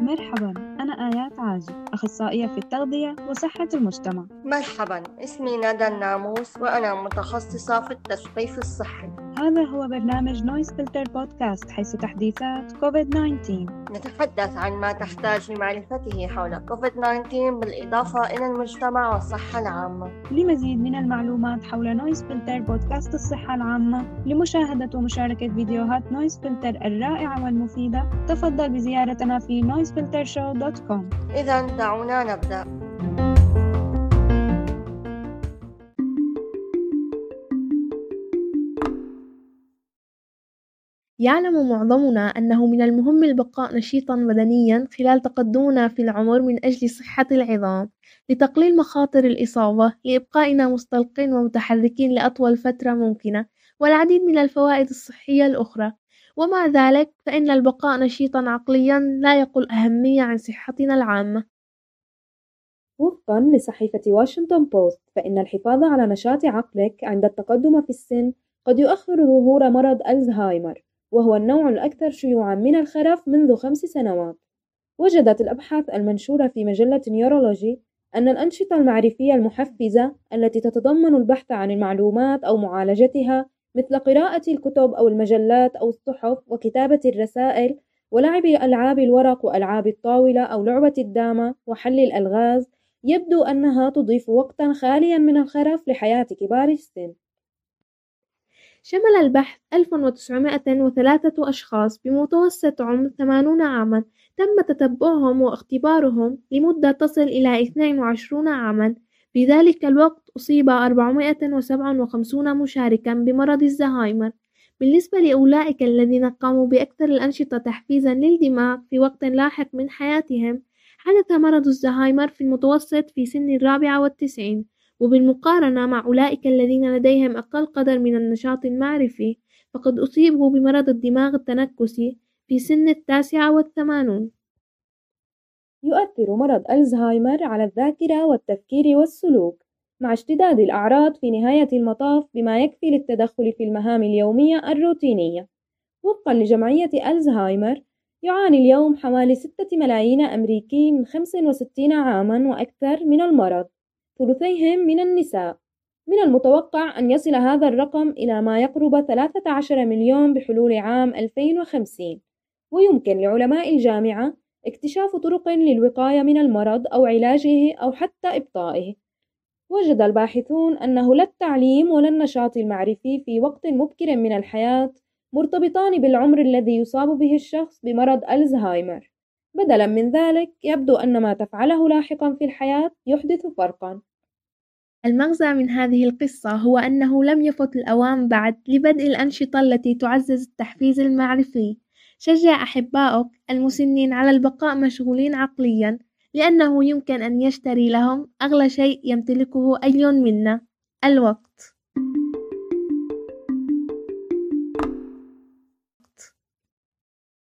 مرحبا أنا آيات عاجي أخصائية في التغذية وصحة المجتمع. مرحبا اسمي ندى الناموس وأنا متخصصة في التثقيف الصحي. هذا هو برنامج Noise Filter بودكاست حيث تحديثات كوفيد 19 نتحدث عن ما تحتاج لمعرفته حول كوفيد 19 بالإضافة إلى المجتمع والصحة العامة. لمزيد من المعلومات حول Noise Filter بودكاست الصحة العامة لمشاهدة ومشاركة فيديوهات Noise Filter الرائعة والمفيدة تفضل بزيارتنا في noisefiltershow.com إذا دعونا نبدأ. يعلم معظمنا أنه من المهم البقاء نشيطًا بدنيًا خلال تقدمنا في العمر من أجل صحة العظام، لتقليل مخاطر الإصابة، لإبقائنا مستلقين ومتحركين لأطول فترة ممكنة، والعديد من الفوائد الصحية الأخرى، ومع ذلك فإن البقاء نشيطًا عقليًا لا يقل أهمية عن صحتنا العامة. وفقًا لصحيفة واشنطن بوست، فإن الحفاظ على نشاط عقلك عند التقدم في السن قد يؤخر ظهور مرض ألزهايمر. وهو النوع الأكثر شيوعًا من الخرف منذ خمس سنوات. وجدت الأبحاث المنشورة في مجلة نيورولوجي أن الأنشطة المعرفية المحفزة التي تتضمن البحث عن المعلومات أو معالجتها مثل قراءة الكتب أو المجلات أو الصحف وكتابة الرسائل ولعب ألعاب الورق وألعاب الطاولة أو لعبة الدامة وحل الألغاز يبدو أنها تضيف وقتًا خاليًا من الخرف لحياة كبار السن. شمل البحث 1903 أشخاص بمتوسط عمر 80 عامًا. تم تتبعهم واختبارهم لمدة تصل إلى 22 عامًا. في ذلك الوقت أصيب 457 مشاركًا بمرض الزهايمر. بالنسبة لأولئك الذين قاموا بأكثر الأنشطة تحفيزًا للدماغ في وقت لاحق من حياتهم حدث مرض الزهايمر في المتوسط في سن الرابعة والتسعين. وبالمقارنة مع أولئك الذين لديهم أقل قدر من النشاط المعرفي فقد أصيبوا بمرض الدماغ التنكسي في سن التاسعة والثمانون. يؤثر مرض ألزهايمر على الذاكرة والتفكير والسلوك مع اشتداد الأعراض في نهاية المطاف بما يكفي للتدخل في المهام اليومية الروتينية. وفقا لجمعية ألزهايمر يعاني اليوم حوالي ستة ملايين أمريكي من 65 عامًا وأكثر من المرض. ثلثيهم من النساء. من المتوقع أن يصل هذا الرقم إلى ما يقرب 13 مليون بحلول عام 2050 ويمكن لعلماء الجامعة اكتشاف طرق للوقاية من المرض أو علاجه أو حتى إبطائه. وجد الباحثون أنه لا التعليم ولا النشاط المعرفي في وقت مبكر من الحياة مرتبطان بالعمر الذي يصاب به الشخص بمرض ألزهايمر. بدلا من ذلك يبدو أن ما تفعله لاحقا في الحياة يحدث فرقا. المغزى من هذه القصة هو أنه لم يفت الأوان بعد لبدء الأنشطة التي تعزز التحفيز المعرفي. شجع أحبائك المسنين على البقاء مشغولين عقليا لأنه يمكن أن يشتري لهم أغلى شيء يمتلكه أي منا الوقت.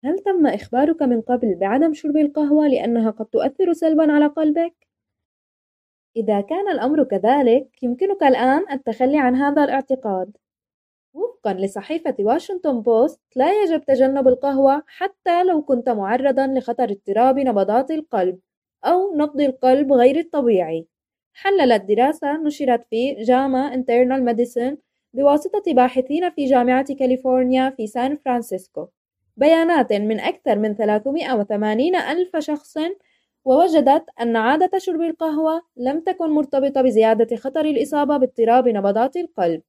هل تم إخبارك من قبل بعدم شرب القهوة لأنها قد تؤثر سلبًا على قلبك؟ إذا كان الأمر كذلك، يمكنك الآن التخلي عن هذا الاعتقاد. وفقًا لصحيفة واشنطن بوست، لا يجب تجنب القهوة حتى لو كنت معرضًا لخطر اضطراب نبضات القلب أو نبض القلب غير الطبيعي. حللت دراسة نشرت في JAMA Internal Medicine بواسطة باحثين في جامعة كاليفورنيا في سان فرانسيسكو بيانات من أكثر من 380 ألف شخص ووجدت أن عادة شرب القهوة لم تكن مرتبطة بزيادة خطر الإصابة باضطراب نبضات القلب.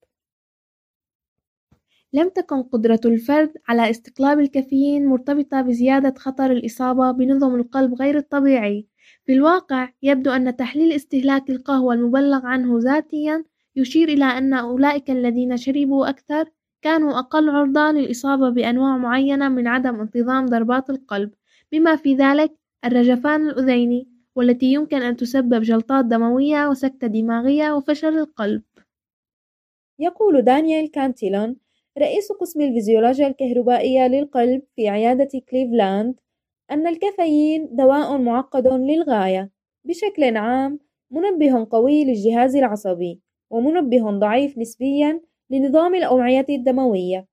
لم تكن قدرة الفرد على استقلاب الكافيين مرتبطة بزيادة خطر الإصابة بنظم القلب غير الطبيعي. في الواقع يبدو أن تحليل استهلاك القهوة المبلغ عنه ذاتيا يشير إلى أن أولئك الذين شربوا أكثر كانوا أقل عرضة للإصابة بأنواع معينة من عدم انتظام ضربات القلب بما في ذلك الرجفان الأذيني والتي يمكن أن تسبب جلطات دموية وسكتة دماغية وفشل القلب. يقول دانيال كانتيلون رئيس قسم الفيزيولوجيا الكهربائية للقلب في عيادة كليفلاند أن الكافيين دواء معقد للغاية بشكل عام منبه قوي للجهاز العصبي ومنبه ضعيف نسبيا لنظام الأوعية الدموية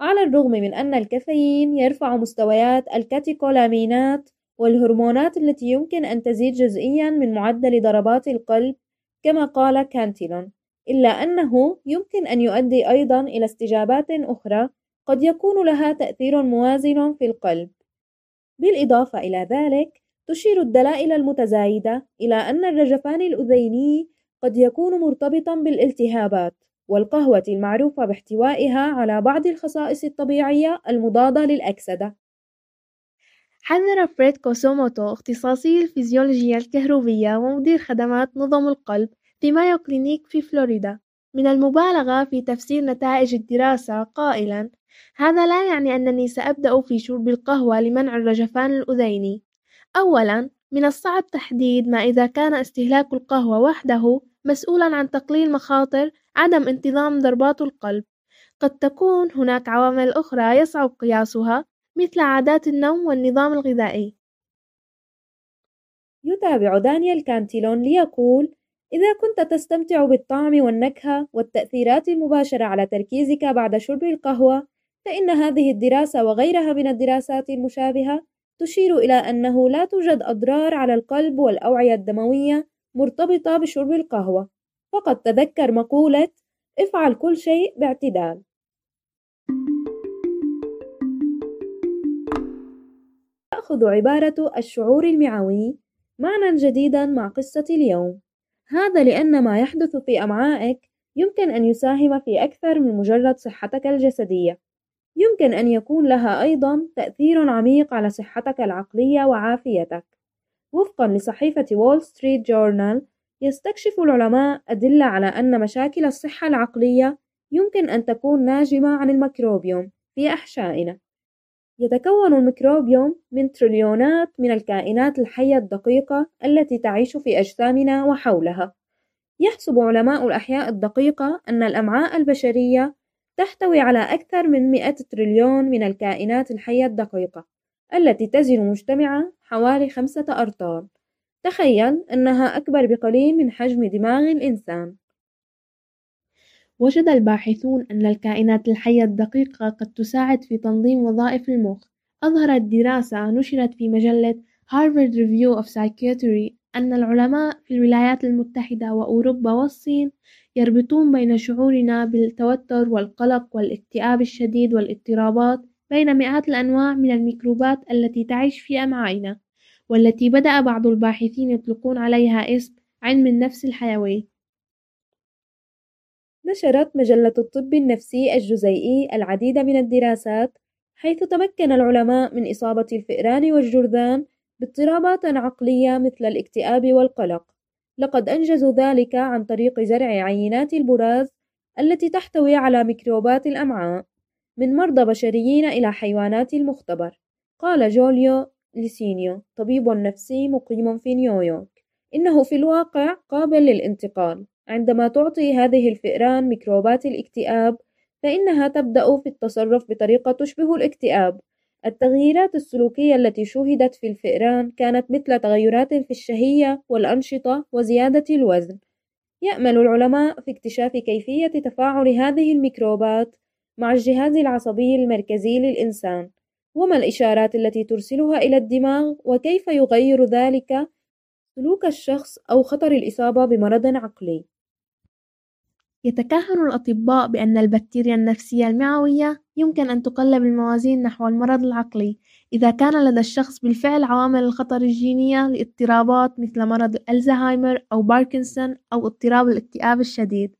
على الرغم من أن الكافيين يرفع مستويات الكاتيكولامينات والهرمونات التي يمكن أن تزيد جزئيا من معدل ضربات القلب كما قال كانتيلون إلا أنه يمكن أن يؤدي أيضا إلى استجابات أخرى قد يكون لها تأثير موازن في القلب. بالإضافة إلى ذلك تشير الدلائل المتزايدة إلى أن الرجفان الأذيني قد يكون مرتبطا بالالتهابات. والقهوة المعروفة باحتوائها على بعض الخصائص الطبيعية المضادة للأكسدة. حذر فريد كوسوموتو اختصاصي الفيزيولوجيا الكهربية ومدير خدمات نظم القلب في مايو كلينيك في فلوريدا. من المبالغة في تفسير نتائج الدراسة قائلا هذا لا يعني أنني سأبدأ في شرب القهوة لمنع الرجفان الأذيني. أولا من الصعب تحديد ما إذا كان استهلاك القهوة وحده مسؤولا عن تقليل مخاطر عدم انتظام ضربات القلب. قد تكون هناك عوامل أخرى يصعب قياسها مثل عادات النوم والنظام الغذائي. يتابع دانيال كانتيلون ليقول إذا كنت تستمتع بالطعم والنكهة والتأثيرات المباشرة على تركيزك بعد شرب القهوة فإن هذه الدراسة وغيرها من الدراسات المشابهة تشير إلى أنه لا توجد أضرار على القلب والأوعية الدموية مرتبطة بشرب القهوة. فقط تذكر مقولة افعل كل شيء باعتدال تأخذ عبارة الشعور المعوي معنى جديدا مع قصة اليوم. هذا لأن ما يحدث في أمعائك يمكن أن يساهم في أكثر من مجرد صحتك الجسدية. يمكن أن يكون لها أيضا تأثير عميق على صحتك العقلية وعافيتك. وفقا لصحيفة وول ستريت جورنال يستكشف العلماء أدلة على أن مشاكل الصحة العقلية يمكن أن تكون ناجمة عن الميكروبيوم في أحشائنا. يتكون الميكروبيوم من تريليونات من الكائنات الحية الدقيقة التي تعيش في أجسامنا وحولها. يحسب علماء الأحياء الدقيقة أن الأمعاء البشرية تحتوي على أكثر من 100 تريليون من الكائنات الحية الدقيقة التي تزن مجتمعة حوالي خمسة أرطال. تخيل أنها أكبر بقليل من حجم دماغ الإنسان. وجد الباحثون أن الكائنات الحية الدقيقة قد تساعد في تنظيم وظائف المخ. أظهرت دراسة نشرت في مجلة Harvard Review of Psychiatry أن العلماء في الولايات المتحدة وأوروبا والصين يربطون بين شعورنا بالتوتر والقلق والاكتئاب الشديد والاضطرابات بين مئات الأنواع من الميكروبات التي تعيش في أمعائنا والتي بدأ بعض الباحثين يطلقون عليها اسم علم النفس الحيوي. نشرت مجلة الطب النفسي الجزيئي العديد من الدراسات حيث تمكن العلماء من إصابة الفئران والجرذان باضطرابات عقلية مثل الاكتئاب والقلق. لقد أنجزوا ذلك عن طريق زرع عينات البراز التي تحتوي على ميكروبات الأمعاء من مرضى بشريين إلى حيوانات المختبر. قال جوليو ليسينيو طبيب نفسي مقيم في نيويورك إنه في الواقع قابل للانتقال. عندما تعطي هذه الفئران ميكروبات الاكتئاب فإنها تبدأ في التصرف بطريقة تشبه الاكتئاب التغييرات السلوكية التي شوهدت في الفئران كانت مثل تغيرات في الشهية والأنشطة وزيادة الوزن. يأمل العلماء في اكتشاف كيفية تفاعل هذه الميكروبات مع الجهاز العصبي المركزي للإنسان. وما الإشارات التي ترسلها إلى الدماغ؟ وكيف يغير ذلك سلوك الشخص أو خطر الإصابة بمرض عقلي؟ يتكهن الأطباء بأن البكتيريا النفسية المعوية يمكن أن تقلب الموازين نحو المرض العقلي إذا كان لدى الشخص بالفعل عوامل الخطر الجينية لاضطرابات مثل مرض الزهايمر أو باركنسون أو اضطراب الاكتئاب الشديد.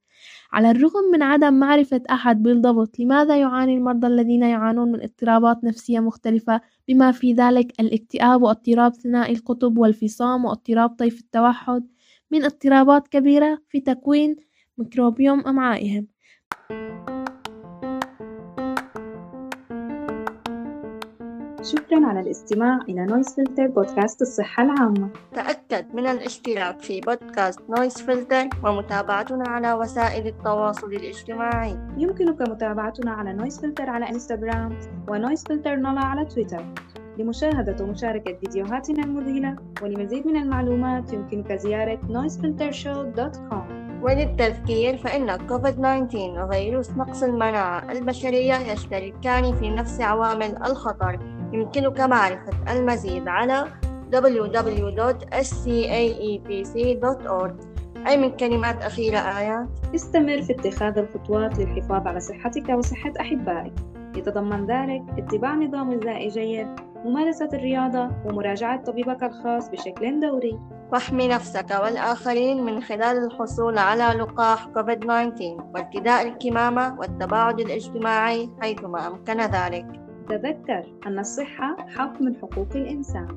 على الرغم من عدم معرفة أحد بالضبط لماذا يعاني المرضى الذين يعانون من اضطرابات نفسية مختلفة بما في ذلك الاكتئاب واضطراب ثنائي القطب والفصام واضطراب طيف التوحد من اضطرابات كبيرة في تكوين ميكروبيوم أمعائهم شكرا على الاستماع إلى Noise Filter بودكاست الصحة العامة. تأكد من الاشتراك في بودكاست Noise Filter ومتابعتنا على وسائل التواصل الاجتماعي. يمكنك متابعتنا على Noise Filter على انستغرام و Noise Filter NOLA على تويتر لمشاهدة ومشاركة فيديوهاتنا المذهلة ولمزيد من المعلومات يمكنك زيارة noisefiltershow.com وللتذكير فإن كوفيد-19 وفيروس نقص المناعة البشرية يشتركان في نفس عوامل الخطر. يمكنك معرفة المزيد على www.scaepc.org أي من كلمات أخيرة آيات استمر في اتخاذ الخطوات للحفاظ على صحتك وصحة أحبائك. يتضمن ذلك اتباع نظام غذائي جيد ممارسة الرياضة ومراجعة طبيبك الخاص بشكل دوري. واحمي نفسك والآخرين من خلال الحصول على لقاح كوفيد-19 وارتداء الكمامة والتباعد الاجتماعي حيثما أمكن ذلك. تذكر أن الصحة حق من حقوق الإنسان.